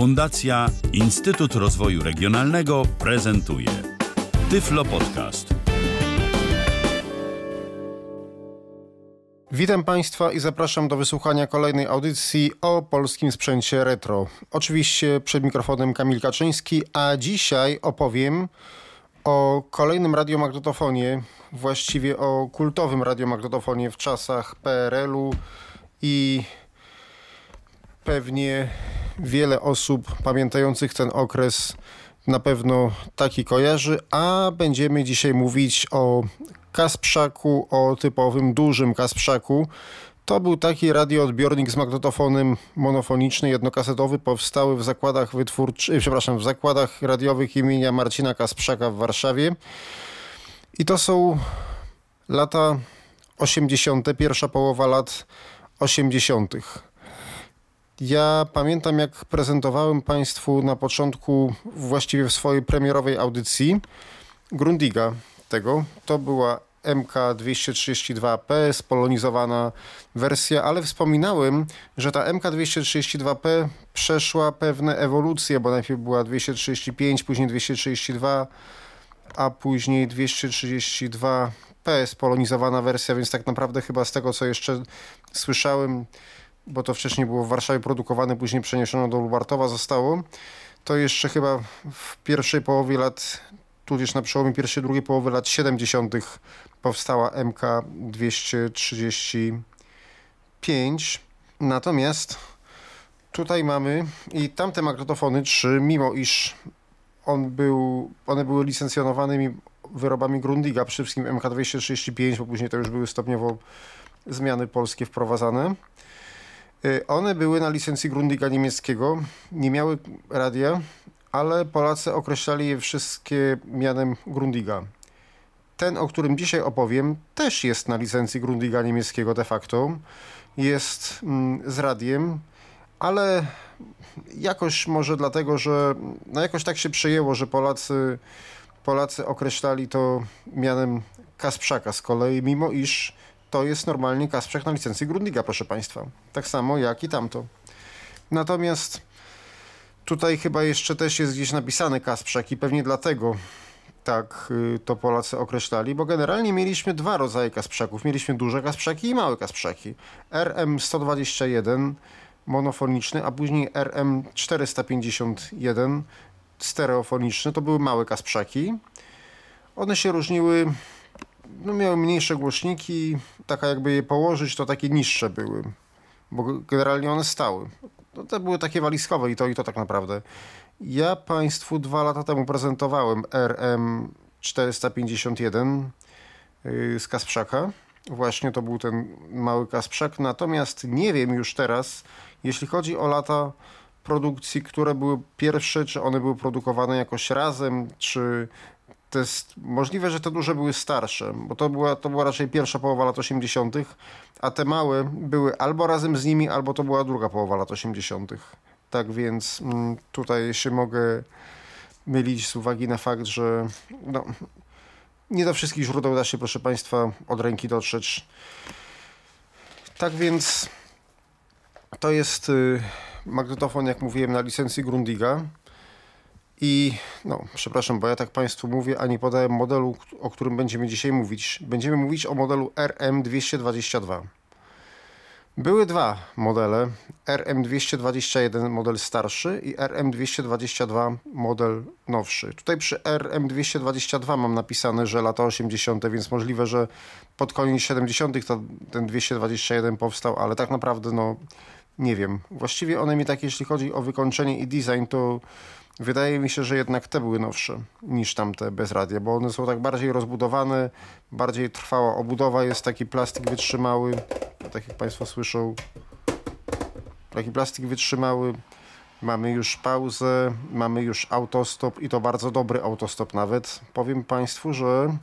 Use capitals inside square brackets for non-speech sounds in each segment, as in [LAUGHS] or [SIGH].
Fundacja Instytut Rozwoju Regionalnego prezentuje Tyflo Podcast. Witam Państwa i zapraszam do wysłuchania kolejnej audycji o polskim sprzęcie retro. Oczywiście przed mikrofonem Kamil Kaczyński, a dzisiaj opowiem o kolejnym radiomagnetofonie, właściwie o kultowym radiomagnetofonie w czasach PRL-u i pewnie wiele osób pamiętających ten okres na pewno taki kojarzy, a będziemy dzisiaj mówić o Kasprzaku, o typowym dużym Kasprzaku. To był taki radioodbiornik z magnetofonem monofoniczny, jednokasetowy, powstały w zakładach wytwórczych, przepraszam, w zakładach radiowych imienia Marcina Kasprzaka w Warszawie. I to są lata 80., pierwsza połowa lat 80. Ja pamiętam, jak prezentowałem Państwu na początku, właściwie w swojej premierowej audycji, Grundiga tego. To była MK232P, spolonizowana wersja, ale wspominałem, że ta MK232P przeszła pewne ewolucje, bo najpierw była 235, później 232, a później 232P, spolonizowana wersja, więc tak naprawdę chyba z tego, co jeszcze słyszałem, bo to wcześniej było w Warszawie produkowane, później przeniesiono do Lubartowa zostało, to jeszcze chyba w pierwszej połowie lat, tudzież na przełomie pierwszej, drugiej połowy lat 70. powstała MK235. Natomiast tutaj mamy i tamte magnetofony trzy, mimo iż on był, one były licencjonowanymi wyrobami Grundiga, przede wszystkim MK235, bo później to już były stopniowo zmiany polskie wprowadzane. Y, one były na licencji Grundiga niemieckiego, nie miały radia, ale Polacy określali je wszystkie mianem Grundiga. Ten, o którym dzisiaj opowiem, też jest na licencji Grundiga niemieckiego de facto. Jest mm, z radiem, ale jakoś może dlatego, że no jakoś tak się przejęło, że Polacy, Polacy określali to mianem Kasprzaka z kolei, mimo iż to jest normalnie Kasprzak na licencji Grundiga, proszę Państwa. Tak samo jak i tamto. Natomiast tutaj chyba jeszcze też jest gdzieś napisane Kasprzak i pewnie dlatego tak y, to Polacy określali, bo generalnie mieliśmy dwa rodzaje Kasprzaków. Mieliśmy duże Kasprzaki i małe Kasprzaki. RM121 monofoniczny, a później RM451 stereofoniczny. To były małe Kasprzaki. One się różniły no miały mniejsze głośniki, taka jakby je położyć, to takie niższe były, bo generalnie one stały. No, te były takie walizkowe i to i to tak naprawdę. Ja Państwu dwa lata temu prezentowałem RM451 yy, z Kasprzaka. Właśnie to był ten mały Kasprzak. Natomiast nie wiem już teraz, jeśli chodzi o lata produkcji, które były pierwsze, czy one były produkowane jakoś razem, czy to jest możliwe, że te duże były starsze, bo to była, to była raczej pierwsza połowa lat 80., a te małe były albo razem z nimi, albo to była druga połowa lat 80. Tak więc mm, tutaj się mogę mylić z uwagi na fakt, że no, nie do wszystkich źródeł da się, proszę Państwa, od ręki dotrzeć. Tak więc to jest y, magnetofon, jak mówiłem, na licencji Grundiga. I no, przepraszam, bo ja tak Państwu mówię, a nie podałem modelu, o którym będziemy dzisiaj mówić. Będziemy mówić o modelu RM222. Były dwa modele, RM221 model starszy i RM222 model nowszy. Tutaj przy RM222 mam napisane, że lata 80., więc możliwe, że pod koniec 70. to ten 221 powstał, ale tak naprawdę no nie wiem. Właściwie one mi tak, jeśli chodzi o wykończenie i design, to Wydaje mi się, że jednak te były nowsze niż tamte bez radia, bo one są tak bardziej rozbudowane, bardziej trwała obudowa, jest taki plastik wytrzymały, tak jak Państwo słyszą, taki plastik wytrzymały. Mamy już pauzę, mamy już autostop i to bardzo dobry autostop nawet. Powiem Państwu, że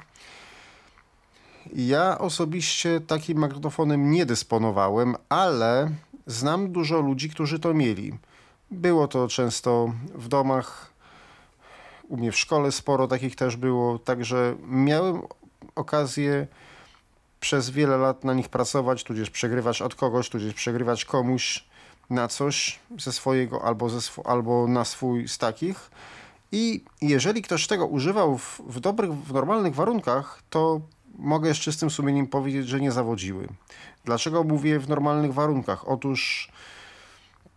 ja osobiście takim magnetofonem nie dysponowałem, ale znam dużo ludzi, którzy to mieli. Było to często w domach, u mnie w szkole sporo takich też było, także miałem okazję przez wiele lat na nich pracować, tudzież przegrywać od kogoś, tudzież przegrywać komuś. na coś ze swojego albo, ze sw albo na swój z takich. I jeżeli ktoś tego używał w, w dobrych, w normalnych warunkach, to mogę z czystym sumieniem powiedzieć, że nie zawodziły. Dlaczego mówię w normalnych warunkach? Otóż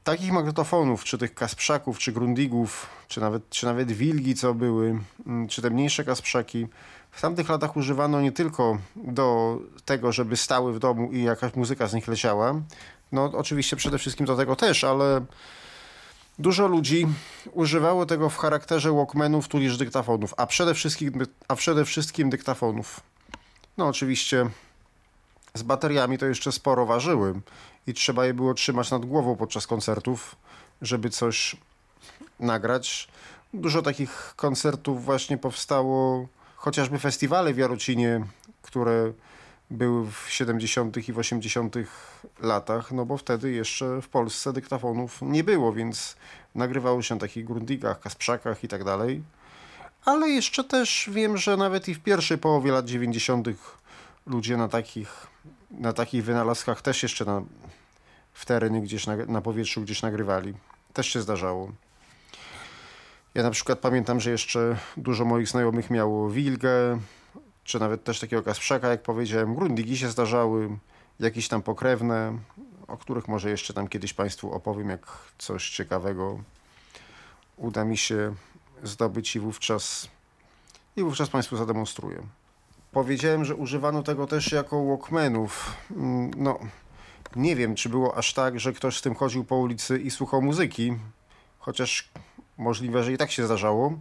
takich magnetofonów, czy tych kasprzaków, czy grundigów, czy nawet, czy nawet wilgi, co były, mm, czy te mniejsze kasprzaki, w tamtych latach używano nie tylko do tego, żeby stały w domu i jakaś muzyka z nich leciała. No oczywiście przede wszystkim do tego też, ale dużo ludzi używało tego w charakterze walkmanów tudzież dyktafonów, a przede wszystkim, a przede wszystkim dyktafonów. No oczywiście z bateriami to jeszcze sporo ważyły i trzeba je było trzymać nad głową podczas koncertów, żeby coś nagrać. Dużo takich koncertów właśnie powstało, chociażby festiwale w Jarocinie, które były w 70. i w 80. latach, no bo wtedy jeszcze w Polsce dyktafonów nie było, więc nagrywało się na takich grundigach, kasprzakach i tak dalej. Ale jeszcze też wiem, że nawet i w pierwszej połowie lat 90. ludzie na takich, na takich wynalazkach też jeszcze na, w terenie gdzieś na, na powietrzu gdzieś nagrywali. Też się zdarzało. Ja na przykład pamiętam, że jeszcze dużo moich znajomych miało wilgę, czy nawet też takiego kasprzaka, jak powiedziałem. Grundigi się zdarzały, jakieś tam pokrewne, o których może jeszcze tam kiedyś Państwu opowiem, jak coś ciekawego uda mi się zdobyć i wówczas, i wówczas Państwu zademonstruję. Powiedziałem, że używano tego też jako walkmanów. Mm, no, nie wiem, czy było aż tak, że ktoś z tym chodził po ulicy i słuchał muzyki, chociaż możliwe, że i tak się zdarzało.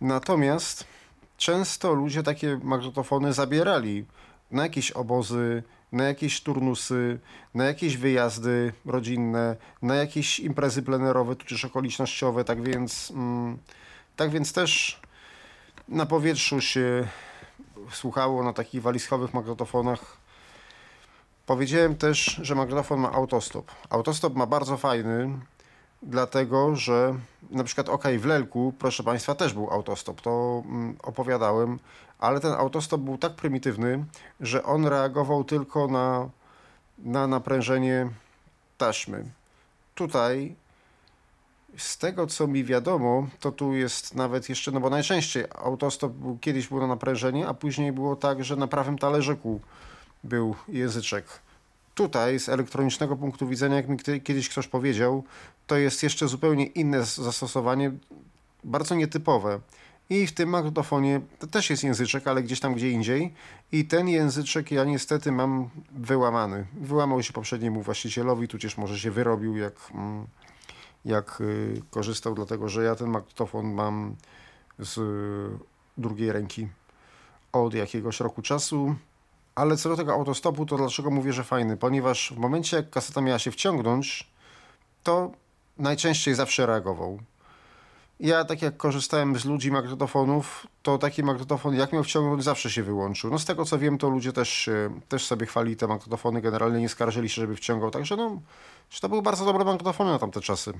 Natomiast często ludzie takie magnetofony zabierali na jakieś obozy, na jakieś turnusy, na jakieś wyjazdy rodzinne, na jakieś imprezy plenerowe, tudzież okolicznościowe, tak więc, mm, tak więc też na powietrzu się słuchało na takich walizkowych magnetofonach. Powiedziałem też, że magnetofon ma autostop. Autostop ma bardzo fajny, dlatego że na przykład OK w Lelku, proszę Państwa, też był autostop, to mm, opowiadałem, ale ten autostop był tak prymitywny, że on reagował tylko na, na naprężenie taśmy. Tutaj z tego co mi wiadomo, to tu jest nawet jeszcze, no bo najczęściej autostop był, kiedyś było na naprężenie, a później było tak, że na prawym talerzyku był języczek. Tutaj z elektronicznego punktu widzenia, jak mi kiedyś ktoś powiedział, to jest jeszcze zupełnie inne zastosowanie, bardzo nietypowe. I w tym magnetofonie też jest języczek, ale gdzieś tam gdzie indziej. I ten języczek ja niestety mam wyłamany. Wyłamał się poprzedniemu właścicielowi, tudzież może się wyrobił, jak, mm, jak y, korzystał, dlatego że ja ten magnetofon mam z drugiej ręki od jakiegoś roku czasu. Ale co do tego autostopu, to dlaczego mówię, że fajny? Ponieważ w momencie, jak kaseta miała się wciągnąć, to najczęściej zawsze reagował. Ja, tak jak korzystałem z ludzi magnetofonów, to taki magnetofon, jak miał wciągnąć, zawsze się wyłączył. No z tego co wiem, to ludzie też, też sobie chwali te magnetofony, generalnie nie skarżyli się, żeby wciągał. Także no, że to były bardzo dobre magnetofony na tamte czasy,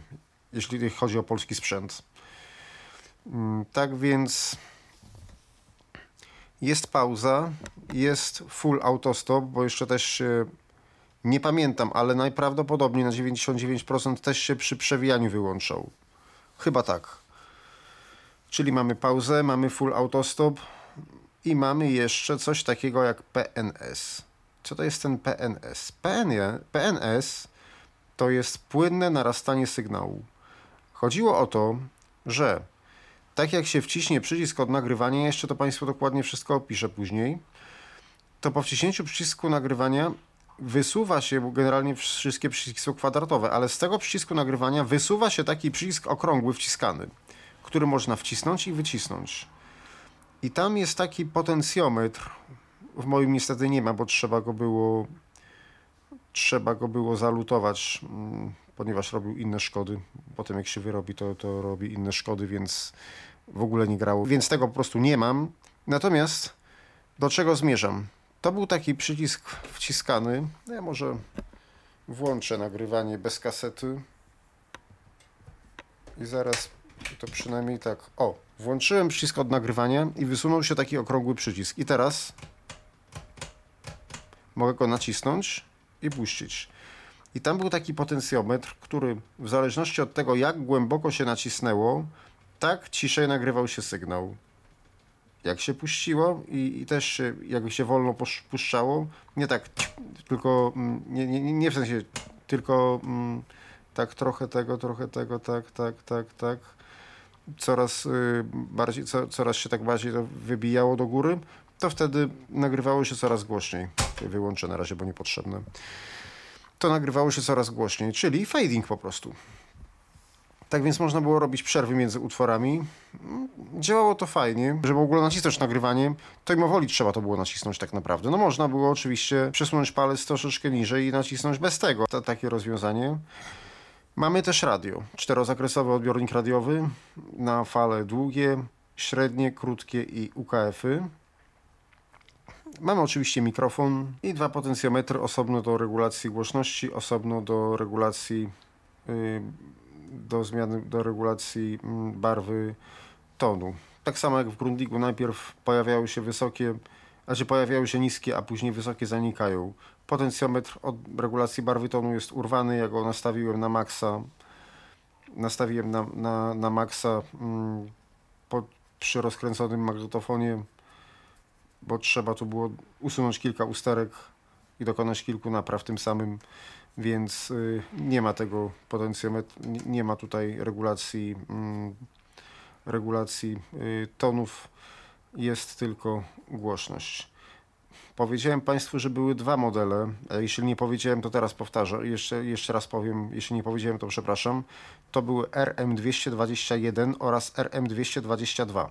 jeśli chodzi o polski sprzęt. Mm, tak więc jest pauza, jest full autostop, bo jeszcze też nie pamiętam, ale najprawdopodobniej na 99% też się przy przewijaniu wyłączał. Chyba tak. Czyli mamy pauzę, mamy full autostop i mamy jeszcze coś takiego jak PNS. Co to jest ten PNS? PNS to jest płynne narastanie sygnału. Chodziło o to, że tak jak się wciśnie przycisk od nagrywania, jeszcze to Państwu dokładnie wszystko opiszę później, to po wciśnięciu przycisku nagrywania wysuwa się, generalnie wszystkie przyciski są kwadratowe, ale z tego przycisku nagrywania wysuwa się taki przycisk okrągły wciskany, który można wcisnąć i wycisnąć. I tam jest taki potencjometr, w moim niestety nie ma, bo trzeba go było trzeba go było zalutować, mm, ponieważ robił inne szkody. Potem jak się wyrobi, to, to robi inne szkody, więc w ogóle nie grało. Więc tego po prostu nie mam. Natomiast do czego zmierzam? To był taki przycisk wciskany. Ja może włączę nagrywanie bez kasety. I zaraz to przynajmniej tak. O, włączyłem przycisk od nagrywania i wysunął się taki okrągły przycisk. I teraz mogę go nacisnąć i puścić. I tam był taki potencjometr, który w zależności od tego, jak głęboko się nacisnęło, tak ciszej nagrywał się sygnał. Jak się puściło i, i też się, jak się wolno pusz- puszczało, nie tak, tylko mm, nie, nie, nie w sensie, tylko mm, tak trochę tego, trochę tego, tak, tak, tak, tak. Coraz y, bardziej, co, coraz się tak bardziej to wybijało do góry, to wtedy nagrywało się coraz głośniej. Wyłączę na razie, bo niepotrzebne. To nagrywało się coraz głośniej, czyli fading po prostu. Tak więc można było robić przerwy między utworami. Działało to fajnie. Żeby w ogóle nacisnąć nagrywanie, to mimowoli trzeba to było nacisnąć tak naprawdę. No można było oczywiście przesunąć palec troszeczkę niżej i nacisnąć bez tego. To, takie rozwiązanie. Mamy też radio. Czterozakresowy odbiornik radiowy na fale długie, średnie, krótkie i UKF-y. Mamy oczywiście mikrofon i dwa potencjometry osobno do regulacji głośności, osobno do regulacji y, do zmiany, do regulacji mm, barwy tonu. Tak samo jak w Grundigu najpierw pojawiały się wysokie, znaczy pojawiały się niskie, a później wysokie zanikają. Potencjometr od regulacji barwy tonu jest urwany, ja go nastawiłem na maksa. Nastawiłem na, na, na maksa mm, po, przy rozkręconym magnetofonie, bo trzeba tu było usunąć kilka usterek i dokonać kilku napraw tym samym, więc y, nie ma tego potencjometru, nie- ma tutaj regulacji, mm, regulacji y, tonów, jest tylko głośność. Powiedziałem Państwu, że były dwa modele, jeśli nie powiedziałem, to teraz powtarzam, jeszcze, jeszcze raz powiem, jeśli nie powiedziałem, to przepraszam. To były RM221 oraz RM222.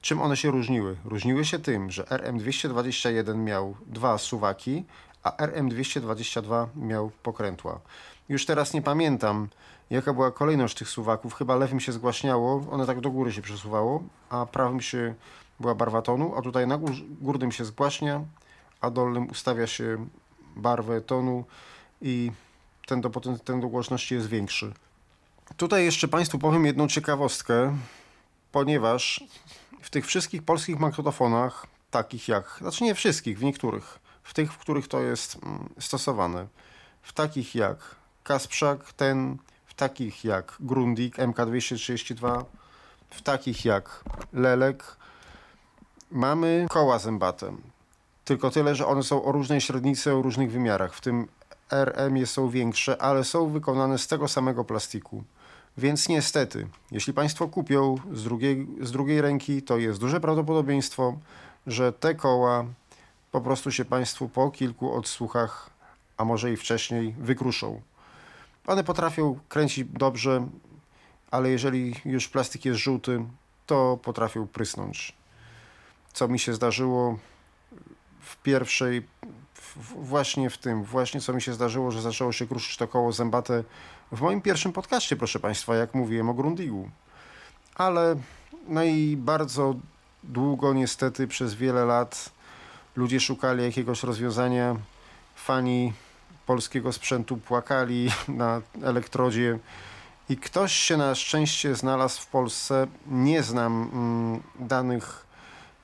Czym one się różniły? Różniły się tym, że RM221 miał dwa suwaki, a RM222 miał pokrętła. Już teraz nie pamiętam, jaka była kolejność tych suwaków. Chyba lewym się zgłaśniało, one tak do góry się przesuwało, a prawym się była barwa tonu, a tutaj na gór- górnym się zgłaśnia, a dolnym ustawia się barwę tonu i ten do, ten do głośności jest większy. Tutaj jeszcze Państwu powiem jedną ciekawostkę, ponieważ w tych wszystkich polskich magnetofonach, takich jak, znaczy nie wszystkich, w niektórych, w tych, w których to jest mm, stosowane, w takich jak Kasprzak, ten, w takich jak Grundig MK232, w takich jak Lelek, mamy koła zębate. Tylko tyle, że one są o różnej średnicy, o różnych wymiarach. W tym RM jest są większe, ale są wykonane z tego samego plastiku. Więc niestety, jeśli Państwo kupią z drugiej, z drugiej ręki, to jest duże prawdopodobieństwo, że te koła po prostu się Państwu po kilku odsłuchach, a może i wcześniej, wykruszą. One potrafią kręcić dobrze, ale jeżeli już plastik jest żółty, to potrafią prysnąć. Co mi się zdarzyło w pierwszej, w, właśnie w tym, właśnie co mi się zdarzyło, że zaczęło się kruszyć to koło zębate w moim pierwszym podcaście, proszę Państwa, jak mówiłem o Grundigu. Ale no i bardzo długo, niestety, przez wiele lat ludzie szukali jakiegoś rozwiązania. Fani polskiego sprzętu płakali [LAUGHS] na elektrodzie i ktoś się na szczęście znalazł w Polsce. Nie znam mm, danych,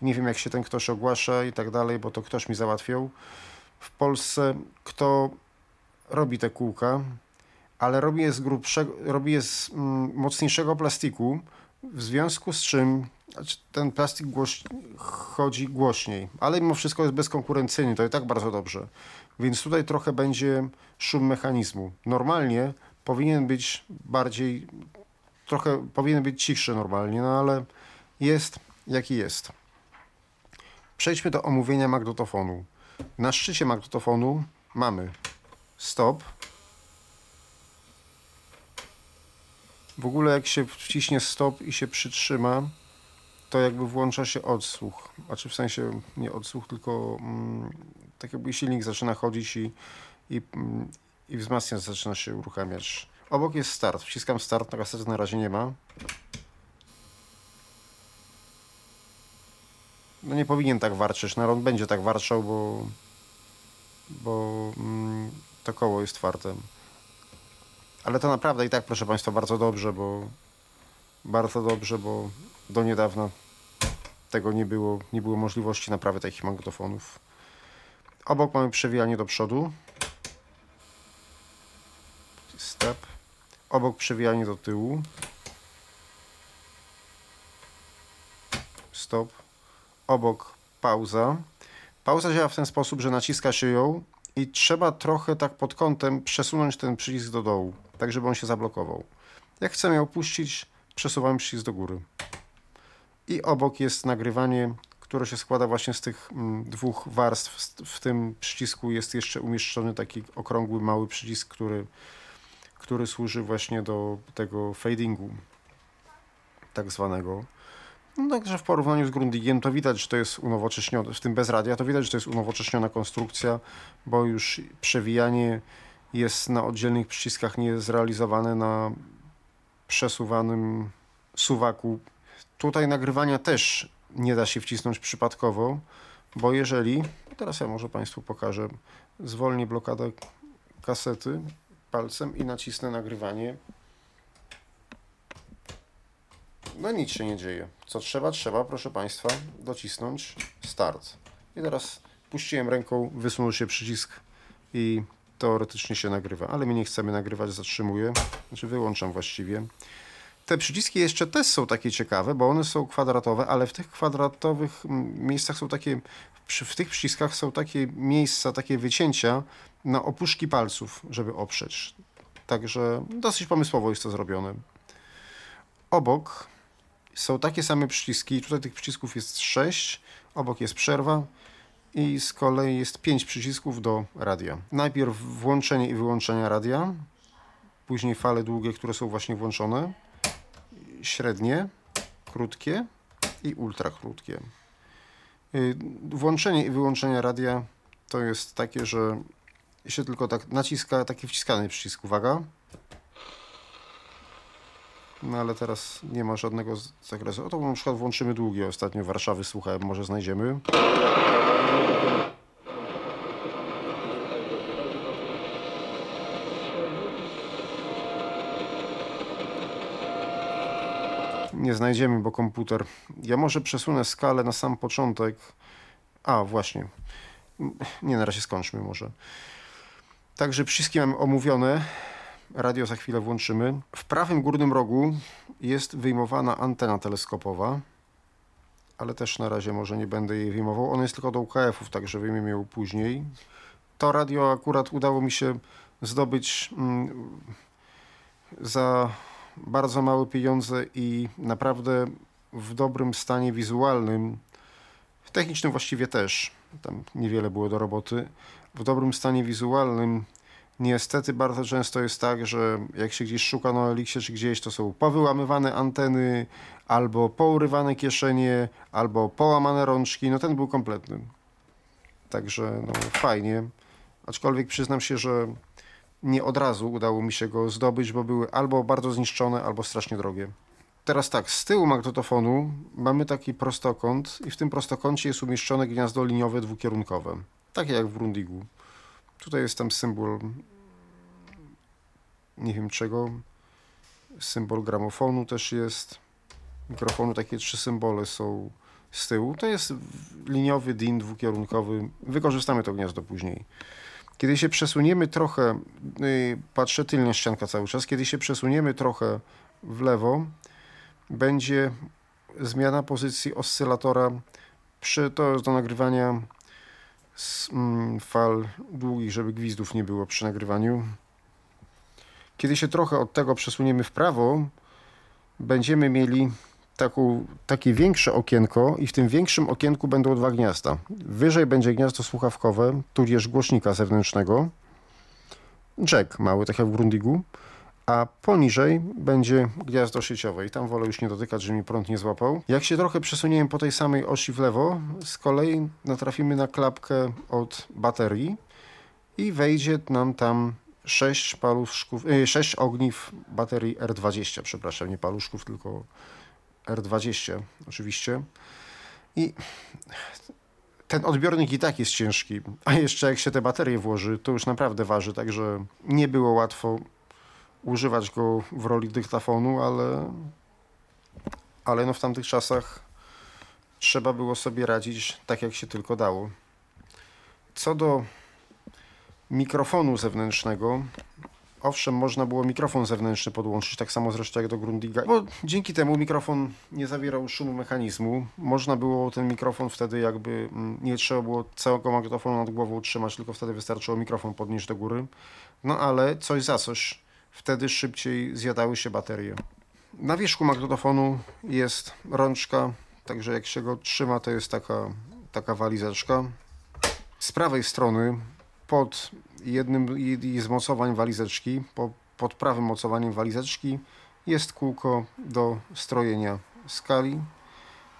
nie wiem jak się ten ktoś ogłasza i tak dalej, bo to ktoś mi załatwiał. W Polsce kto robi te kółka, ale robi je z grubszego, robi je z mm, mocniejszego plastiku, w związku z czym znaczy, ten plastik głoś, chodzi głośniej, ale mimo wszystko jest bezkonkurencyjny, to i tak bardzo dobrze. Więc tutaj trochę będzie szum mechanizmu. Normalnie powinien być bardziej, trochę powinien być cichszy normalnie, no ale jest jaki jest. Przejdźmy do omówienia magnetofonu. Na szczycie magnetofonu mamy stop. W ogóle jak się wciśnie stop i się przytrzyma, to jakby włącza się odsłuch. Znaczy w sensie nie odsłuch, tylko mm, tak jakby silnik zaczyna chodzić i, i, mm, i zaczyna się uruchamiać. Obok jest start. Wciskam start, na kasety na razie nie ma. No nie powinien tak warczeć, no będzie tak warczał, bo, bo mm, to koło jest twarde. Ale to naprawdę i tak, proszę Państwa, bardzo dobrze, bo bardzo dobrze, bo do niedawna tego nie było, nie było możliwości naprawy takich magnetofonów. Obok mamy przewijanie do przodu. step, obok przewijanie do tyłu, stop, obok pauza. Pauza działa w ten sposób, że naciska się ją i trzeba trochę tak pod kątem przesunąć ten przycisk do dołu, tak żeby on się zablokował. Jak chcemy ją opuścić, przesuwamy przycisk do góry. I obok jest nagrywanie, które się składa właśnie z tych mm, dwóch warstw. W tym przycisku jest jeszcze umieszczony taki okrągły, mały przycisk, który, który służy właśnie do tego fadingu tak zwanego. No, także w porównaniu z Grundigiem to widać, że to jest unowocześnione, w tym bez radia, to widać, że to jest unowocześniona konstrukcja, bo już przewijanie jest na oddzielnych przyciskach, nie jest na przesuwanym suwaku. Tutaj nagrywania też nie da się wcisnąć przypadkowo, bo jeżeli, teraz ja może Państwu pokażę, zwolnię blokadę kasety palcem i nacisnę nagrywanie, no nic się nie dzieje. Co trzeba? Trzeba, proszę Państwa, docisnąć start. I teraz puściłem ręką, wysunął się przycisk i teoretycznie się nagrywa, ale my nie chcemy nagrywać, zatrzymuję, znaczy wyłączam właściwie. Te przyciski jeszcze też są takie ciekawe, bo one są kwadratowe, ale w tych kwadratowych miejscach są takie, w tych przyciskach są takie miejsca, takie wycięcia na opuszki palców, żeby oprzeć. Także dosyć pomysłowo jest to zrobione. Obok są takie same przyciski, tutaj tych przycisków jest 6, obok jest przerwa i z kolei jest 5 przycisków do radia. Najpierw włączenie i wyłączenie radia, później fale długie, które są właśnie włączone, średnie, krótkie i ultra krótkie. Y, włączenie i wyłączenie radia to jest takie, że się tylko tak naciska, taki wciskany przycisk, uwaga, no ale teraz nie ma żadnego zakresu. O to na przykład włączymy długie. Ostatnio Warszawy słuchałem, może znajdziemy. Nie znajdziemy, bo komputer. Ja może przesunę skalę na sam początek. A, właśnie. Nie, na razie skończmy może. Także wszystkie mamy omówione. Radio za chwilę włączymy. W prawym górnym rogu jest wyjmowana antena teleskopowa, ale też na razie może nie będę jej wyjmował. Ona jest tylko do UKF-ów, także wyjmiemy ją później. To radio akurat udało mi się zdobyć mm, za bardzo małe pieniądze i naprawdę w dobrym stanie wizualnym, technicznym właściwie też, tam niewiele było do roboty, w dobrym stanie wizualnym Niestety bardzo często jest tak, że jak się gdzieś szuka na Elixie czy gdzieś, to są powyłamywane anteny, albo pourywane kieszenie, albo połamane rączki. No ten był kompletny. Także no, fajnie. Aczkolwiek przyznam się, że nie od razu udało mi się go zdobyć, bo były albo bardzo zniszczone, albo strasznie drogie. Teraz tak, z tyłu magnetofonu mamy taki prostokąt i w tym prostokącie jest umieszczone gniazdo liniowe dwukierunkowe. Takie jak w Brundigu. Tutaj jest tam symbol nie wiem czego. Symbol gramofonu też jest. Mikrofonu takie trzy symbole są z tyłu. To jest liniowy DIN dwukierunkowy. Wykorzystamy to gniazdo później. Kiedy się przesuniemy trochę, y, patrzę tylna ścianka cały czas, kiedy się przesuniemy trochę w lewo, będzie zmiana pozycji oscylatora przy, to jest do nagrywania fal długich, żeby gwizdów nie było przy nagrywaniu. Kiedy się trochę od tego przesuniemy w prawo, będziemy mieli taką, takie większe okienko i w tym większym okienku będą dwa gniazda. Wyżej będzie gniazdo słuchawkowe, tudzież głośnika zewnętrznego, jack mały, tak jak w Grundigu, a poniżej będzie gniazdo sieciowe i tam wolę już nie dotykać, żeby mi prąd nie złapał. Jak się trochę przesuniemy po tej samej osi w lewo, z kolei natrafimy na klapkę od baterii i wejdzie nam tam 6 paluszków, 6 y, ogniw baterii R20, przepraszam, nie paluszków, tylko R20 oczywiście. I ten odbiornik i tak jest ciężki, a jeszcze jak się te baterie włoży, to już naprawdę waży, także nie było łatwo używać go w roli dyktafonu, ale, ale no w tamtych czasach trzeba było sobie radzić tak, jak się tylko dało. Co do mikrofonu zewnętrznego, owszem, można było mikrofon zewnętrzny podłączyć, tak samo zresztą jak do Grundiga, bo dzięki temu mikrofon nie zawierał szumu mechanizmu. Można było ten mikrofon wtedy jakby, mm, nie trzeba było całego magnetofonu nad głową trzymać, tylko wtedy wystarczyło mikrofon podnieść do góry. No ale coś za coś, wtedy szybciej zjadały się baterie. Na wierzchu magnetofonu jest rączka, także jak się go trzyma, to jest taka, taka walizeczka. Z prawej strony pod jednym z mocowań walizeczki, po, pod prawym mocowaniem walizeczki jest kółko do strojenia skali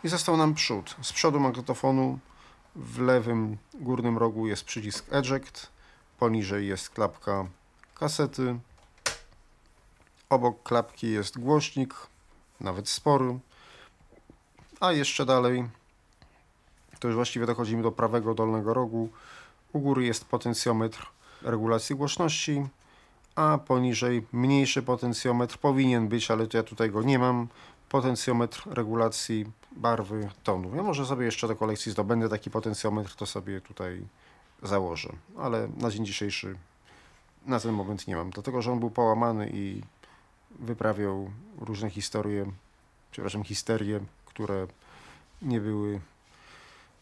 i został nam przód. Z przodu magnetofonu w lewym górnym rogu jest przycisk eject, poniżej jest klapka kasety, obok klapki jest głośnik, nawet spory, a jeszcze dalej to już właściwie dochodzimy do prawego dolnego rogu. U góry jest potencjometr regulacji głośności, a poniżej mniejszy potencjometr powinien być, ale to ja tutaj go nie mam. Potencjometr regulacji barwy tonu. Ja może sobie jeszcze do kolekcji zdobędę taki potencjometr, to sobie tutaj założę, ale na dzień dzisiejszy na ten moment nie mam, dlatego że on był połamany i wyprawiał różne historie, przepraszam, histerie, które nie były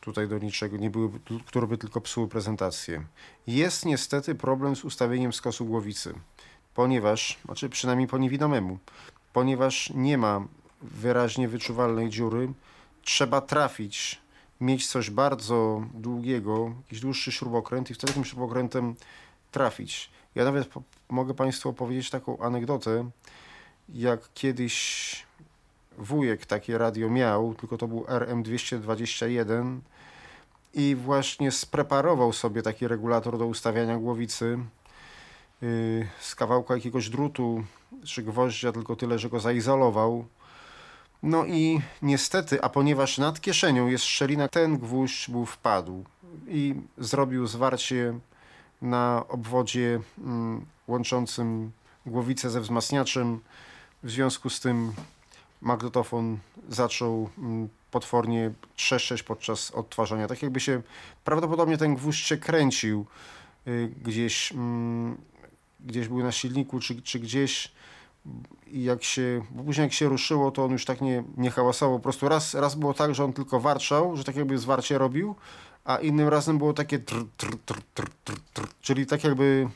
tutaj do niczego, nie były, które by tylko psuły prezentację. Jest niestety problem z ustawieniem skosu głowicy, ponieważ, znaczy przynajmniej po niewidomemu, ponieważ nie ma wyraźnie wyczuwalnej dziury, trzeba trafić, mieć coś bardzo długiego, jakiś dłuższy śrubokręt i wtedy tym śrubokrętem trafić. Ja nawet mogę Państwu opowiedzieć taką anegdotę, jak kiedyś wujek takie radio miał, tylko to był RM221 i właśnie spreparował sobie taki regulator do ustawiania głowicy yy, z kawałka jakiegoś drutu czy gwoździa, tylko tyle, że go zaizolował. No i niestety, a ponieważ nad kieszenią jest szczelina, ten gwóźdź był wpadł i zrobił zwarcie na obwodzie mm, łączącym głowicę ze wzmacniaczem. W związku z tym magnetofon zaczął mm, potwornie trzeszczeć podczas odtwarzania. Tak jakby się, prawdopodobnie ten gwóźdź się kręcił y, gdzieś, mm, gdzieś był na silniku, czy, czy gdzieś i jak się, bo później jak się ruszyło, to on już tak nie, nie hałasował. Po prostu raz, raz było tak, że on tylko warczał, że tak jakby zwarcie robił, a innym razem było takie tr, tr, tr, tr, tr, tr, czyli tak jakby,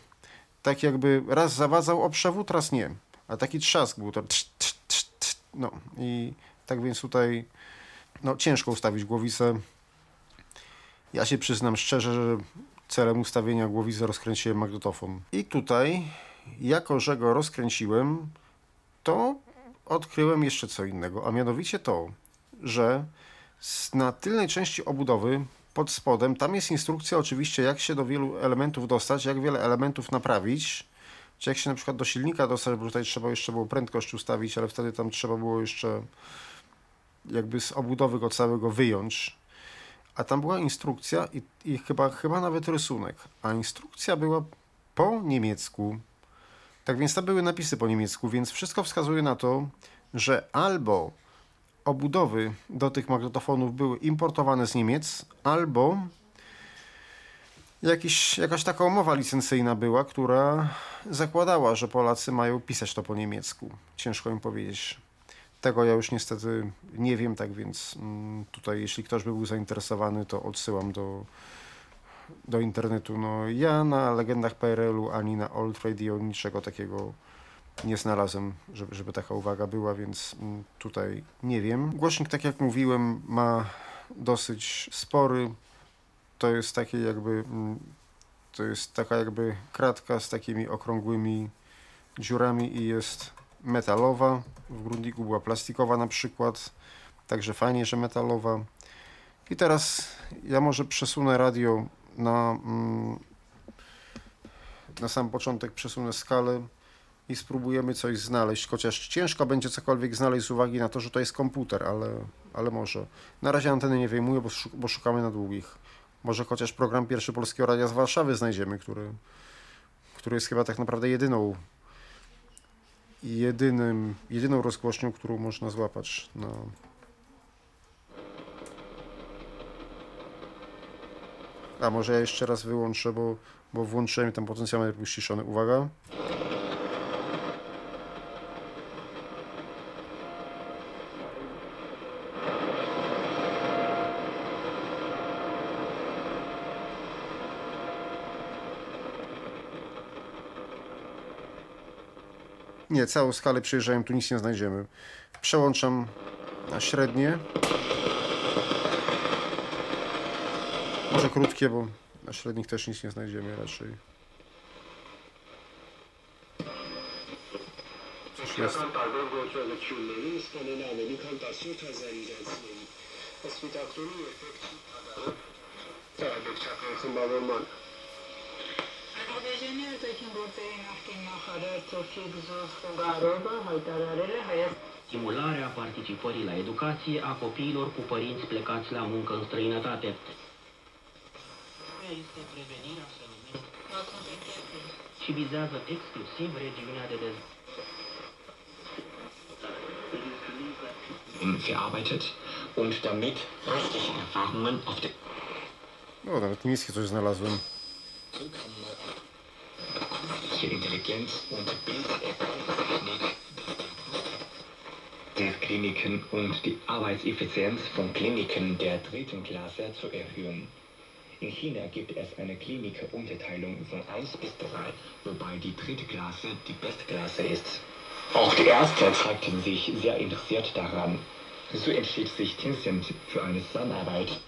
tak jakby raz zawadzał o przewód, raz nie. A taki trzask był to. No i tak więc tutaj no, ciężko ustawić głowicę. Ja się przyznam szczerze, że celem ustawienia głowicy rozkręciłem magnetofon. I tutaj, jako że go rozkręciłem, to odkryłem jeszcze co innego, a mianowicie to, że na tylnej części obudowy pod spodem, tam jest instrukcja oczywiście, jak się do wielu elementów dostać, jak wiele elementów naprawić, czy jak się na przykład do silnika dostać, bo tutaj trzeba jeszcze było prędkość ustawić, ale wtedy tam trzeba było jeszcze jakby z obudowy go całego wyjąć. A tam była instrukcja i, i chyba, chyba nawet rysunek. A instrukcja była po niemiecku. Tak więc tam były napisy po niemiecku, więc wszystko wskazuje na to, że albo obudowy do tych magnetofonów były importowane z Niemiec, albo jakiś, jakaś taka umowa licencyjna była, która zakładała, że Polacy mają pisać to po niemiecku. Ciężko im powiedzieć. Tego ja już niestety nie wiem, tak więc mm, tutaj jeśli ktoś by był zainteresowany, to odsyłam do, do internetu. No, ja na legendach PRL-u ani na Old Radio niczego takiego nie znalazłem, żeby, żeby taka uwaga była, więc mm, tutaj nie wiem. Głośnik, tak jak mówiłem, ma dosyć spory. To jest takie jakby, mm, to jest taka jakby kratka z takimi okrągłymi dziurami i jest metalowa. W Grundiku była plastikowa na przykład, także fajnie, że metalowa. I teraz ja może przesunę radio na, mm, na sam początek, przesunę skalę i spróbujemy coś znaleźć, chociaż ciężko będzie cokolwiek znaleźć z uwagi na to, że to jest komputer, ale, ale może. Na razie anteny nie wyjmuję, bo, bo szukamy na długich. Może chociaż program Pierwszy Polskiego Radia z Warszawy znajdziemy, który, który jest chyba tak naprawdę jedyną jedynym, jedyną rozgłośnią, którą można złapać na, A może ja jeszcze raz wyłączę, bo, bo włączyłem tam potencjalnie był ściszony. Uwaga. Nie, całą skalę przyjeżdżałem, tu nic nie znajdziemy. Przełączam na średnie. Może krótkie, bo na średnich też nic nie znajdziemy raczej. Coś jest. Stimularea participării la educație a copiilor cu părinți plecați la muncă în străinătate. Este prevenirea fenomenului și vizează exclusiv regiunea de dezvoltare. verarbeitet und damit richtige Erfahrungen auf der O, nawet niskie coś znalazłem. Künstliche Intelligenz und Bilderkennungstechnik der Kliniken und die Arbeitseffizienz von Kliniken der dritten Klasse zu erhöhen. In China gibt es eine Klinikerunterteilung von 1 bis 3, wobei die dritte Klasse die beste Klasse ist. Auch die Ärzte zeigten sich sehr interessiert daran. So entschied sich Tencent für eine Zusammenarbeit.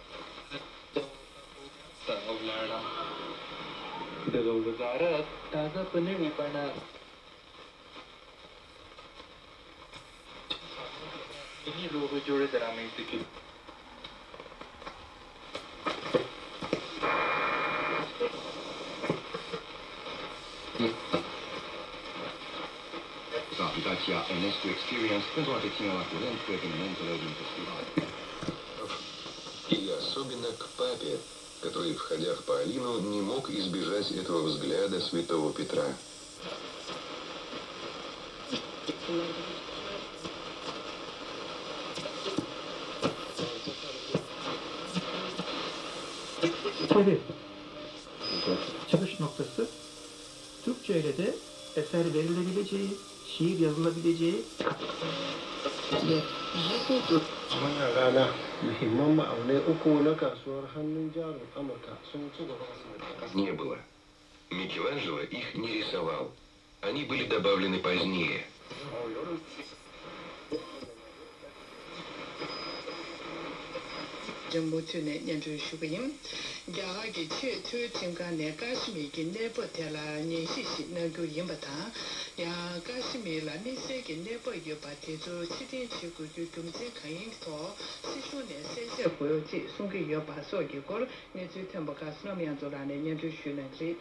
Applicația NS to Experience pentru a te ține la curent cu evenimentele din festival. И особенно к папе, который, входя в Полину, не мог избежать этого взгляда святого Петра. Evet. Çıkış noktası Türkçe ile de eser verilebileceği, şiir yazılabileceği ve wannan rana muhimman ma'aunai uku na kasuwar hannun jarin amurka sun ci gaba da Не было. Микеланджело их не рисовал. Они были добавлены позднее. 정부 튜네 년주 슈그임 야하게 최초 팀간에 가시미기 네버 테라 니시시 너그 임바타 야 가시미라 니세게 네버 요바테조 시딘 치고 유금제 가인토 시쇼네 세세 보여지 송게 요바소 이걸 내주 템버가 스노미안조라네 년주 슈네지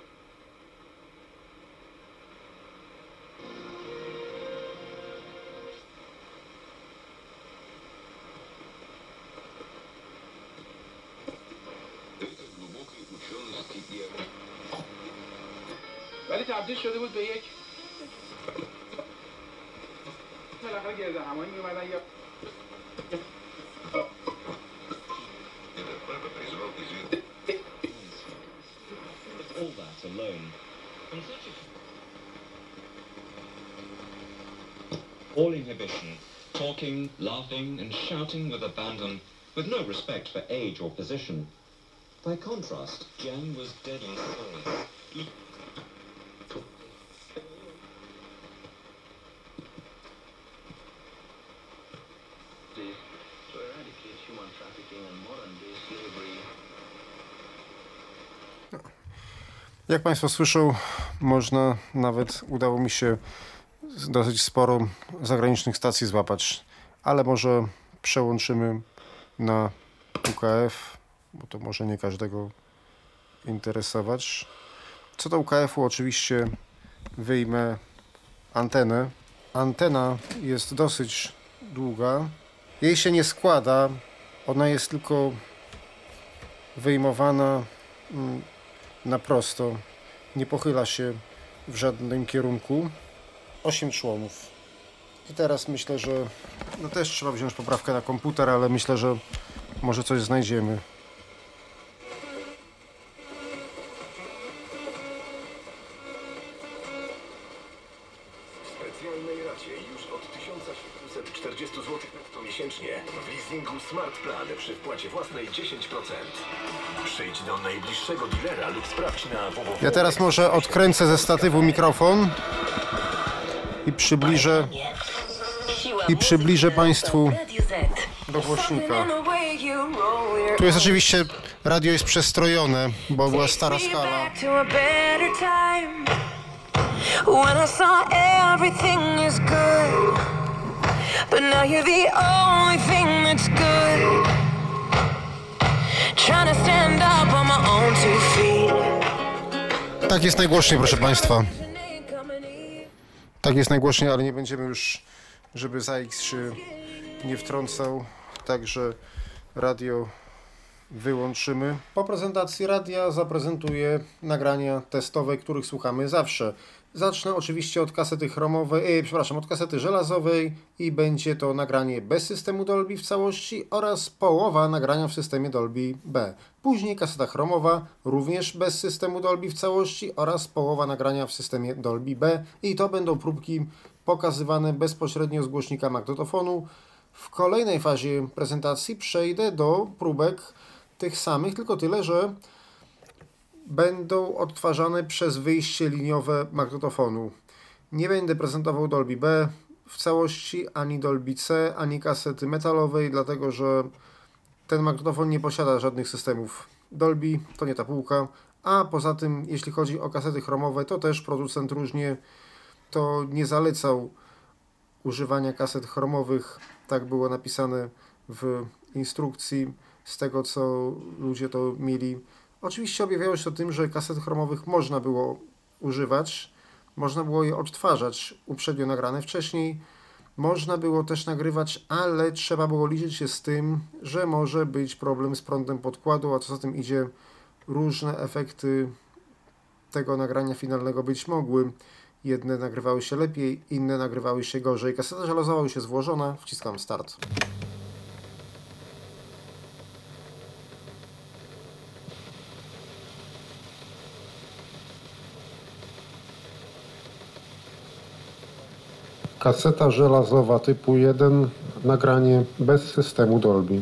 تبدیل شده بود به یک بالاخره همایی یا All that alone. All inhibition, talking, laughing, and shouting with abandon, with no respect for age or position. By contrast, Jan was deadly silent. Jak Państwo słyszą, można nawet, udało mi się dosyć sporo zagranicznych stacji złapać, ale może przełączymy na UKF, bo to może nie każdego interesować. Co do UKF-u oczywiście wyjmę antenę. Antena jest dosyć długa. Jej się nie składa, ona jest tylko wyjmowana mm, na prosto, nie pochyla się w żadnym kierunku. 8 członów. I teraz myślę, że no też trzeba wziąć poprawkę na komputer, ale myślę, że może coś znajdziemy. Specjalnej racie już od 1740 zł miesięcznie w leasingu Smart Plan przy wpłacie własnej 10%. Przyjdź do najbliższego dealera lub sprawdź na www. Ja teraz może odkręcę ze statywu mikrofon i przybliżę i przybliżę Państwu do głośnika. Tu jest oczywiście, radio jest przestrojone, bo była stara skala. When I saw everything is good, but now you're the only thing that's good. Tak jest najgłośniej, proszę Państwa. Tak jest najgłośniej, ale nie będziemy już, żeby ZAX się nie wtrącał, także radio wyłączymy. Po prezentacji radia zaprezentuję nagrania testowe, których słuchamy zawsze. Zacznę oczywiście od kasety chromowej, e, przepraszam, od kasety żelazowej i będzie to nagranie bez systemu Dolby w całości oraz połowa nagrania w systemie Dolby B. Później kaseta chromowa również bez systemu Dolby w całości oraz połowa nagrania w systemie Dolby B i to będą próbki pokazywane bezpośrednio z głośnika magnetofonu. W kolejnej fazie prezentacji przejdę do próbek tych samych, tylko tyle, że będą odtwarzane przez wyjście liniowe magnetofonu. Nie będę prezentował Dolby B w całości, ani Dolby C, ani kasety metalowej, dlatego że ten magnetofon nie posiada żadnych systemów Dolby, to nie ta półka. A poza tym, jeśli chodzi o kasety chromowe, to też producent różnie to nie zalecał używania kaset chromowych. Tak było napisane w instrukcji, z tego co ludzie to mieli Oczywiście objawiało się to tym, że kaset chromowych można było używać, można było je odtwarzać uprzednio nagrane wcześniej, można było też nagrywać, ale trzeba było liczyć się z tym, że może być problem z prądem podkładu, a co za tym idzie, różne efekty tego nagrania finalnego być mogły. Jedne nagrywały się lepiej, inne nagrywały się gorzej. Kaseta żelazowa już jest włożona, wciskam start. Kaseta żelazowa typu 1, nagranie bez systemu Dolby.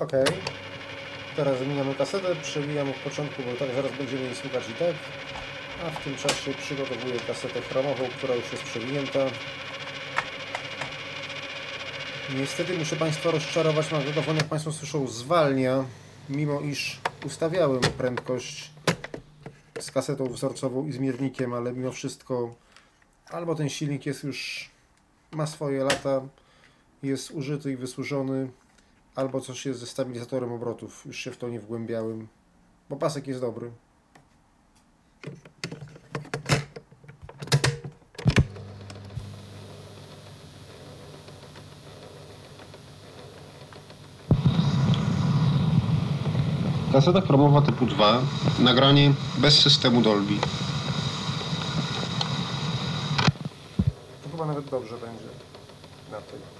Ok. Teraz wymieniamy kasetę, przewijam od początku, bo tak zaraz będziemy jej słuchać i tak. A w tym czasie przygotowuję kasetę chramową, która już jest przewinięta. Niestety muszę Państwa rozczarować, magnetofon jak Państwo słyszą zwalnia, mimo iż ustawiałem prędkość z kasetą wzorcową i z miernikiem, ale mimo wszystko albo ten silnik jest już, ma swoje lata, jest użyty i wysłużony, albo coś jest ze stabilizatorem obrotów. Już się w to nie wgłębiałem, bo pasek jest dobry. Kaseta chromowa typu 2, nagranie bez systemu Dolby. To chyba nawet dobrze będzie na tej.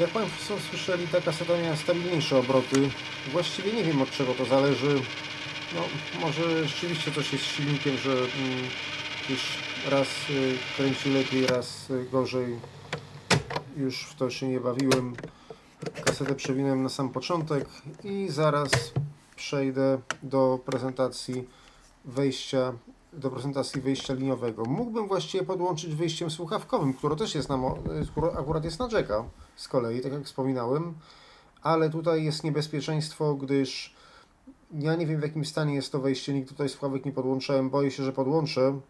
Jak Państwo słyszeli, ta kaseta miała stabilniejsze obroty. Właściwie nie wiem od czego to zależy. No, może rzeczywiście coś jest z silnikiem, że mm, już raz y, kręci lepiej, raz y, gorzej. Już w to się nie bawiłem. Kasetę przewinąłem na sam początek i zaraz przejdę do prezentacji wejścia do prezentacji wyjścia liniowego. Mógłbym właściwie podłączyć wyjściem słuchawkowym, które też jest na, które akurat jest na jacka z kolei, tak jak wspominałem, ale tutaj jest niebezpieczeństwo, gdyż ja nie wiem w jakim stanie jest to wejście, nigdy tutaj słuchawek nie podłączałem, boję się, że podłączę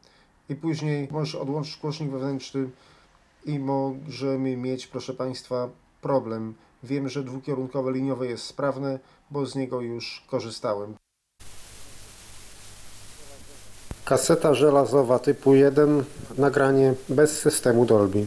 i później możesz odłączyć głośnik wewnętrzny i możemy mieć, proszę Państwa, problem. Wiem, że dwukierunkowe liniowe jest sprawne, bo z niego już korzystałem. Kaseta żelazowa typu 1, nagranie bez systemu Dolby.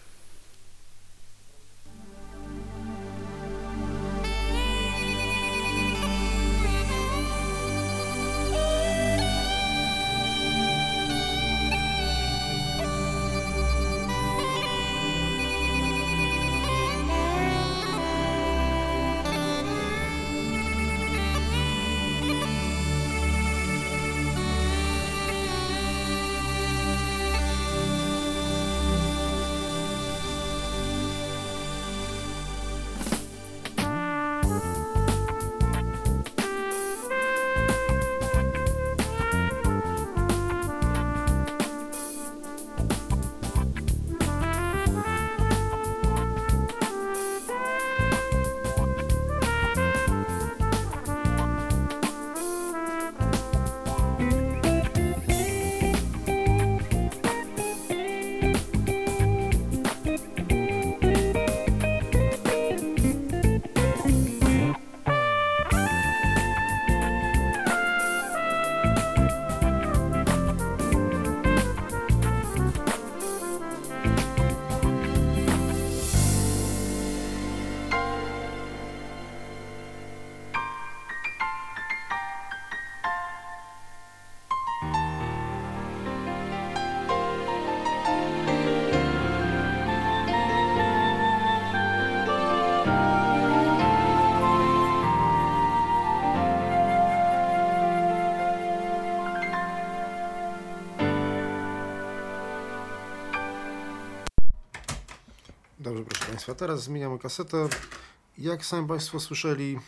Państwa, teraz zmieniamy kasetę. Jak sami Państwo słyszeli,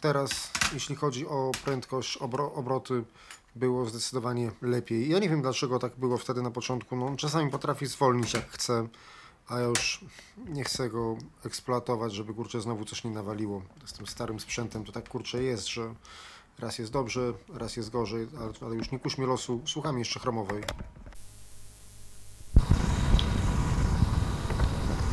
teraz, jeśli chodzi o prędkość, obro, obroty, było zdecydowanie lepiej. Ja nie wiem, dlaczego tak było wtedy na początku. No, czasami potrafi zwolnić jak chce, a ja już nie chcę go eksploatować, żeby kurczę znowu coś nie nawaliło. Z tym starym sprzętem to tak kurczę jest, że raz jest dobrze, raz jest gorzej, ale, ale już nie kuśmy losu. Słucham jeszcze chromowej.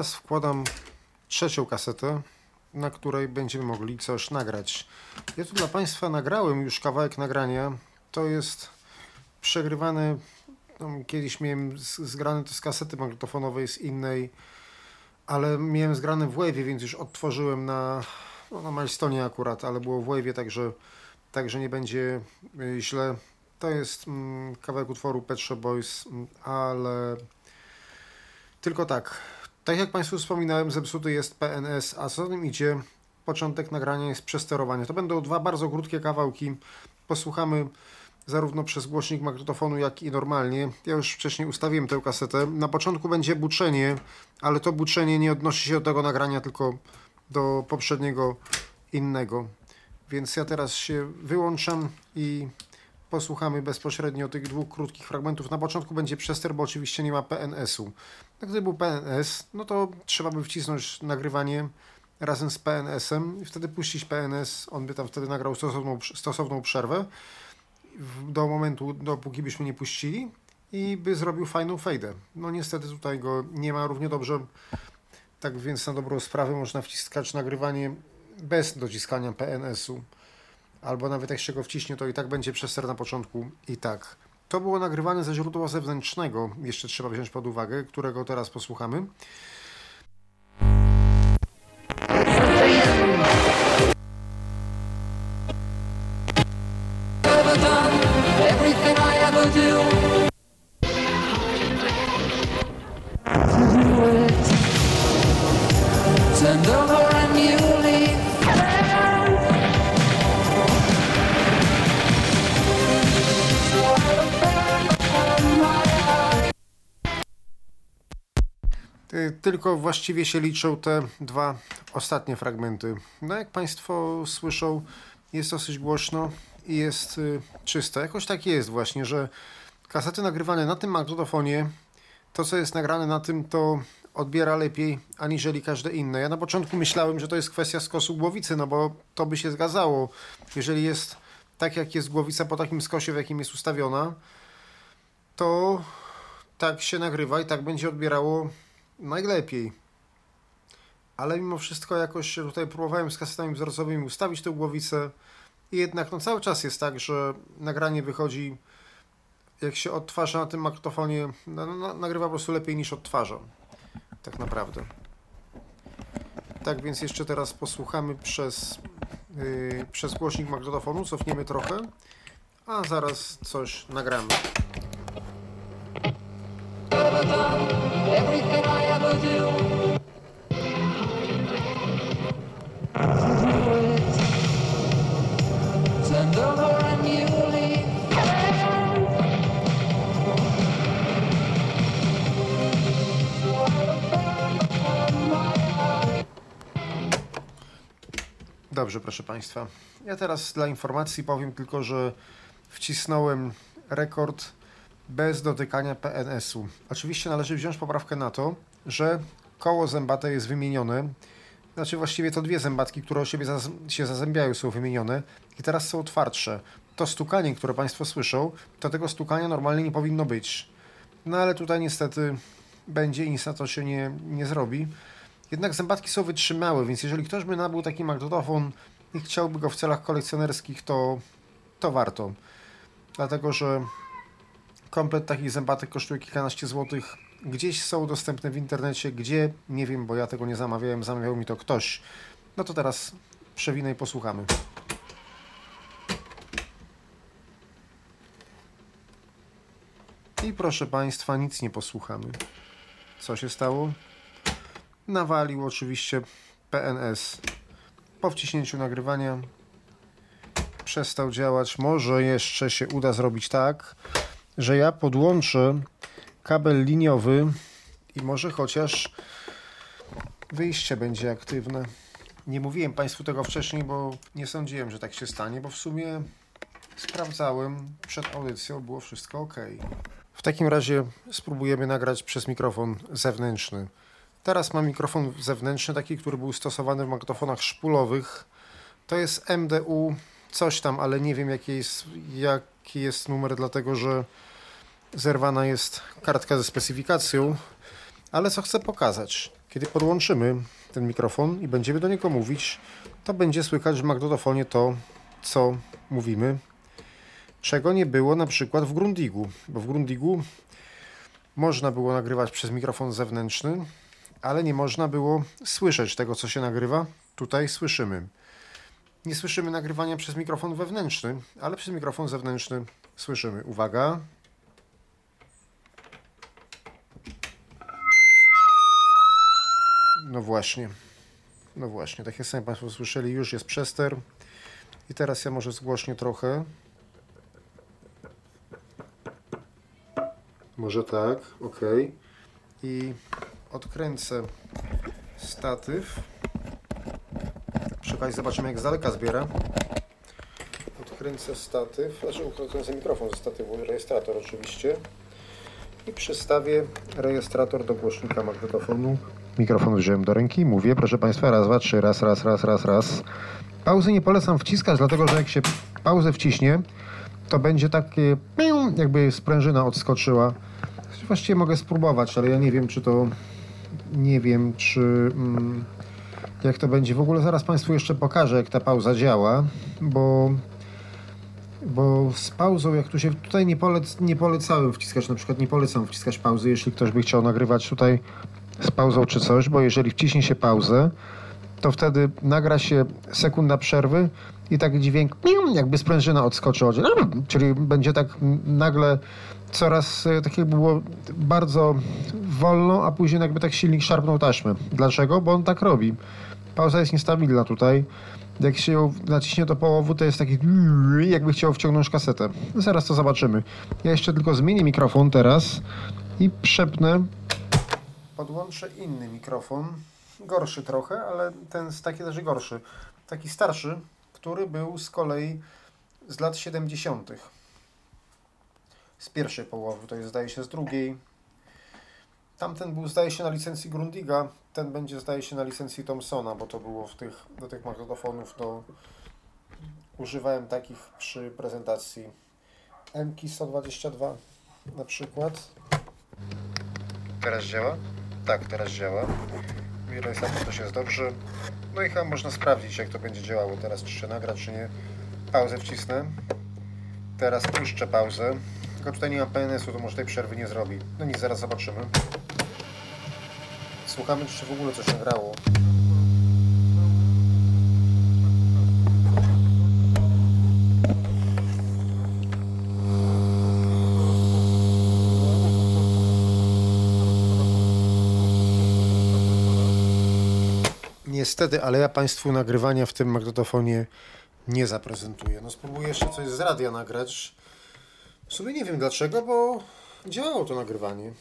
teraz wkładam trzecią kasetę, na której będziemy mogli coś nagrać. Ja tu dla Państwa nagrałem już kawałek nagrania. To jest przegrywane. No, kiedyś miałem z- zgrane to z kasety magnetofonowej z innej, ale miałem zgrane w Wave'ie, więc już odtworzyłem na, no, na Milestone'ie akurat, ale było w Wave'ie, także, także nie będzie y, źle. To jest mm, kawałek utworu Pet Shop Boys, mm, ale tylko tak, tak jak Państwu wspominałem, zepsuty jest PNS, a co tym idzie, początek nagrania jest przesterowanie. To będą dwa bardzo krótkie kawałki. Posłuchamy zarówno przez głośnik magnetofonu, jak i normalnie. Ja już wcześniej ustawiłem tę kasetę. Na początku będzie buczenie, ale to buczenie nie odnosi się do tego nagrania, tylko do poprzedniego innego. Więc ja teraz się wyłączam i posłuchamy bezpośrednio tych dwóch krótkich fragmentów. Na początku będzie przester, bo oczywiście nie ma PNS-u. No, gdyby był PNS, no to trzeba by wcisnąć nagrywanie razem z PNS-em i wtedy puścić PNS, on by tam wtedy nagrał stosowną, stosowną przerwę do momentu, dopóki byśmy nie puścili i by zrobił fajną fejdę. No niestety tutaj go nie ma równie dobrze, tak więc na dobrą sprawę można wciskać nagrywanie bez dociskania PNS-u albo nawet jak się go wciśnie, to i tak będzie przester na początku i tak. To było nagrywane ze źródła zewnętrznego, jeszcze trzeba wziąć pod uwagę, którego teraz posłuchamy. ever done, Tylko właściwie się liczą te dwa ostatnie fragmenty. No jak Państwo słyszą, jest dosyć głośno i jest y, czysto. Jakoś tak jest właśnie, że kasety nagrywane na tym magnetofonie, to co jest nagrane na tym, to odbiera lepiej aniżeli każde inne. Ja na początku myślałem, że to jest kwestia skosu głowicy, no bo to by się zgadzało. Jeżeli jest tak, jak jest głowica po takim skosie, w jakim jest ustawiona, to tak się nagrywa i tak będzie odbierało najlepiej. Ale mimo wszystko jakoś tutaj próbowałem z kasetami wzorcowymi ustawić tę głowicę i jednak no cały czas jest tak, że nagranie wychodzi jak się odtwarza na tym magnetofonie, no, no, nagrywa po prostu lepiej niż odtwarza. Tak naprawdę. Tak więc jeszcze teraz posłuchamy przez, yy, przez głośnik magnetofonu, cofniemy trochę, a zaraz coś nagramy everything I ever do. Dobrze, proszę Państwa. Ja teraz dla informacji powiem tylko, że wcisnąłem rekord bez dotykania PNS-u. Oczywiście należy wziąć poprawkę na to, że koło zębate jest wymienione. Znaczy właściwie to dwie zębatki, które o siebie się zazębiają, są wymienione i teraz są twardsze. To stukanie, które Państwo słyszą, to tego stukania normalnie nie powinno być. No ale tutaj niestety będzie i to się nie, nie zrobi. Jednak zębatki są wytrzymałe, więc jeżeli ktoś by nabył taki magnetofon i chciałby go w celach kolekcjonerskich, to, to warto. Dlatego, że komplet takich zębatek kosztuje kilkanaście złotych. Gdzieś są dostępne w internecie, gdzie nie wiem, bo ja tego nie zamawiałem, zamawiał mi to ktoś. No to teraz przewinę i posłuchamy. I proszę Państwa, nic nie posłuchamy. Co się stało? Nawalił oczywiście PNS. Po wciśnięciu nagrywania przestał działać. Może jeszcze się uda zrobić tak, że ja podłączę kabel liniowy i może chociaż wyjście będzie aktywne. Nie mówiłem Państwu tego wcześniej, bo nie sądziłem, że tak się stanie, bo w sumie sprawdzałem przed audycją, było wszystko ok. W takim razie spróbujemy nagrać przez mikrofon zewnętrzny. Teraz mam mikrofon zewnętrzny, taki, który był stosowany w magnetofonach szpulowych. To jest MDU coś tam, ale nie wiem jaki jest, jaki jest numer, dlatego że zerwana jest kartka ze specyfikacją. Ale co chcę pokazać? Kiedy podłączymy ten mikrofon i będziemy do niego mówić, to będzie słychać w magnetofonie to, co mówimy, czego nie było na przykład w Grundigu, bo w Grundigu można było nagrywać przez mikrofon zewnętrzny, ale nie można było słyszeć tego, co się nagrywa. Tutaj słyszymy. Nie słyszymy nagrywania przez mikrofon wewnętrzny, ale przez mikrofon zewnętrzny słyszymy. Uwaga. No właśnie. No właśnie, tak jak sami Państwo słyszeli, już jest przester. I teraz ja może zgłośnię trochę. Może tak, ok. I odkręcę statyw. Przy zobaczymy jak z daleka zbiera. Odkręcę statyw, znaczy odkręcę mikrofon ze statywu, rejestrator oczywiście. I przystawię rejestrator do głośnika magnetofonu. Mikrofon wziąłem do ręki, mówię, proszę Państwa, raz, dwa, trzy, raz, raz, raz, raz, raz. Pauzy nie polecam wciskać, dlatego że jak się pauzę wciśnie, to będzie takie jakby sprężyna odskoczyła. Właściwie mogę spróbować, ale ja nie wiem, czy to nie wiem, czy mm, jak to będzie. W ogóle zaraz Państwu jeszcze pokażę, jak ta pauza działa, bo bo z pauzą, jak tu się tutaj nie, polec, nie polecałem wciskać, na przykład nie polecam wciskać pauzy, jeśli ktoś by chciał nagrywać tutaj z pauzą czy coś, bo jeżeli wciśnie się pauzę, to wtedy nagra się sekunda przerwy i taki dźwięk jakby sprężyna odskoczy, czyli będzie tak nagle coraz tak jakby było bardzo wolno, a później jakby tak silnik szarpnął taśmę. Dlaczego? Bo on tak robi. Pauza jest niestabilna tutaj. Jak się ją naciśnie do połowu, to jest taki jakby chciał wciągnąć kasetę. Zaraz to zobaczymy. Ja jeszcze tylko zmienię mikrofon teraz i przepnę. Podłączę inny mikrofon. Gorszy trochę, ale ten jest taki też gorszy. Taki starszy, który był z kolei z lat 70. Z pierwszej połowy, to jest zdaje się z drugiej. Tamten był zdaje się na licencji Grundiga, ten będzie zdaje się na licencji Thomsona, bo to było w tych, do tych magnetofonów, to używałem takich przy prezentacji MK 122 na przykład. Teraz działa? Tak, teraz działa. Rejestrator też jest dobrze. No i chyba można sprawdzić, jak to będzie działało teraz, czy się nagra, czy nie. Pauzę wcisnę. Teraz puszczę pauzę. Tylko tutaj nie ma PNS-u, to może tej przerwy nie zrobi. No nic, zaraz zobaczymy. Słuchamy, czy w ogóle coś nagrało. Niestety, ale ja Państwu nagrywania w tym magnetofonie nie zaprezentuję. No spróbuję jeszcze coś z radia nagrać. W sumie nie wiem dlaczego, bo działało to nagrywanie.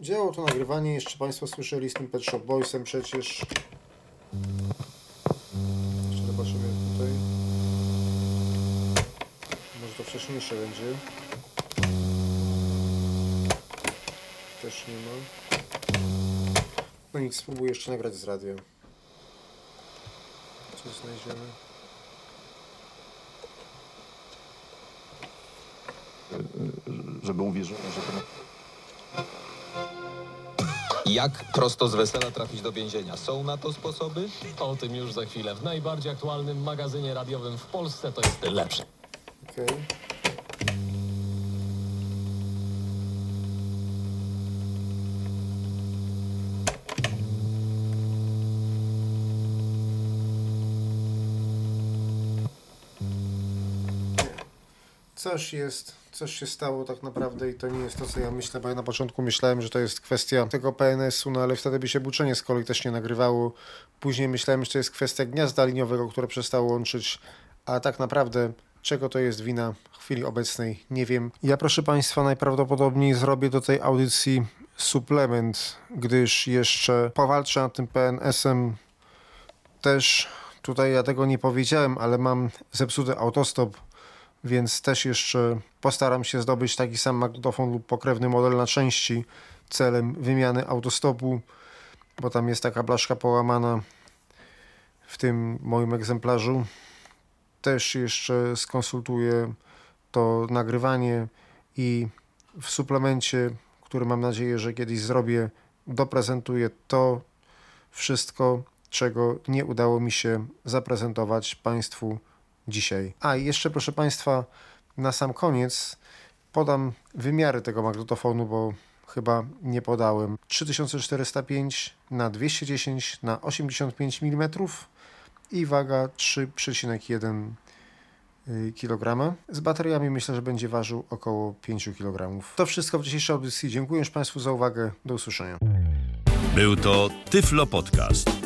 Działało to nagrywanie, jeszcze Państwo słyszeli z tym Pet Shop Boysem przecież. Jeszcze zobaczymy tutaj. Może to wcześniejsze będzie. Też nie ma. No nic, spróbuję jeszcze nagrać z radia. Coś znajdziemy. żeby uwierzyła, że to... Jak prosto z wesela trafić do więzienia? Są na to sposoby? O tym już za chwilę. W najbardziej aktualnym magazynie radiowym w Polsce to jest lepsze. Okej. Coś jest, coś się stało tak naprawdę i to nie jest to, co ja myślę, bo ja na początku myślałem, że to jest kwestia tego PNS-u, no ale wtedy by się buczenie z kolei też nie nagrywało. Później myślałem, że to jest kwestia gniazda liniowego, które przestało łączyć, a tak naprawdę czego to jest wina w chwili obecnej, nie wiem. Ja proszę Państwa najprawdopodobniej zrobię do tej audycji suplement, gdyż jeszcze powalczę nad tym PNS-em też, tutaj ja tego nie powiedziałem, ale mam zepsuty autostop, więc też jeszcze postaram się zdobyć taki sam magnetofon lub pokrewny model na części celem wymiany autostopu, bo tam jest taka blaszka połamana w tym moim egzemplarzu. Też jeszcze skonsultuję to nagrywanie i w suplemencie, który mam nadzieję, że kiedyś zrobię, doprezentuję to wszystko, czego nie udało mi się zaprezentować Państwu dzisiaj. A i jeszcze, proszę Państwa, na sam koniec podam wymiary tego magnetofonu, bo chyba nie podałem. 3405 na 210 na 85 mm i waga 3,1 kg. Z bateriami myślę, że będzie ważył około 5 kg. To wszystko w dzisiejszej audycji. Dziękuję już Państwu za uwagę. Do usłyszenia. Był to Tyflo Podcast.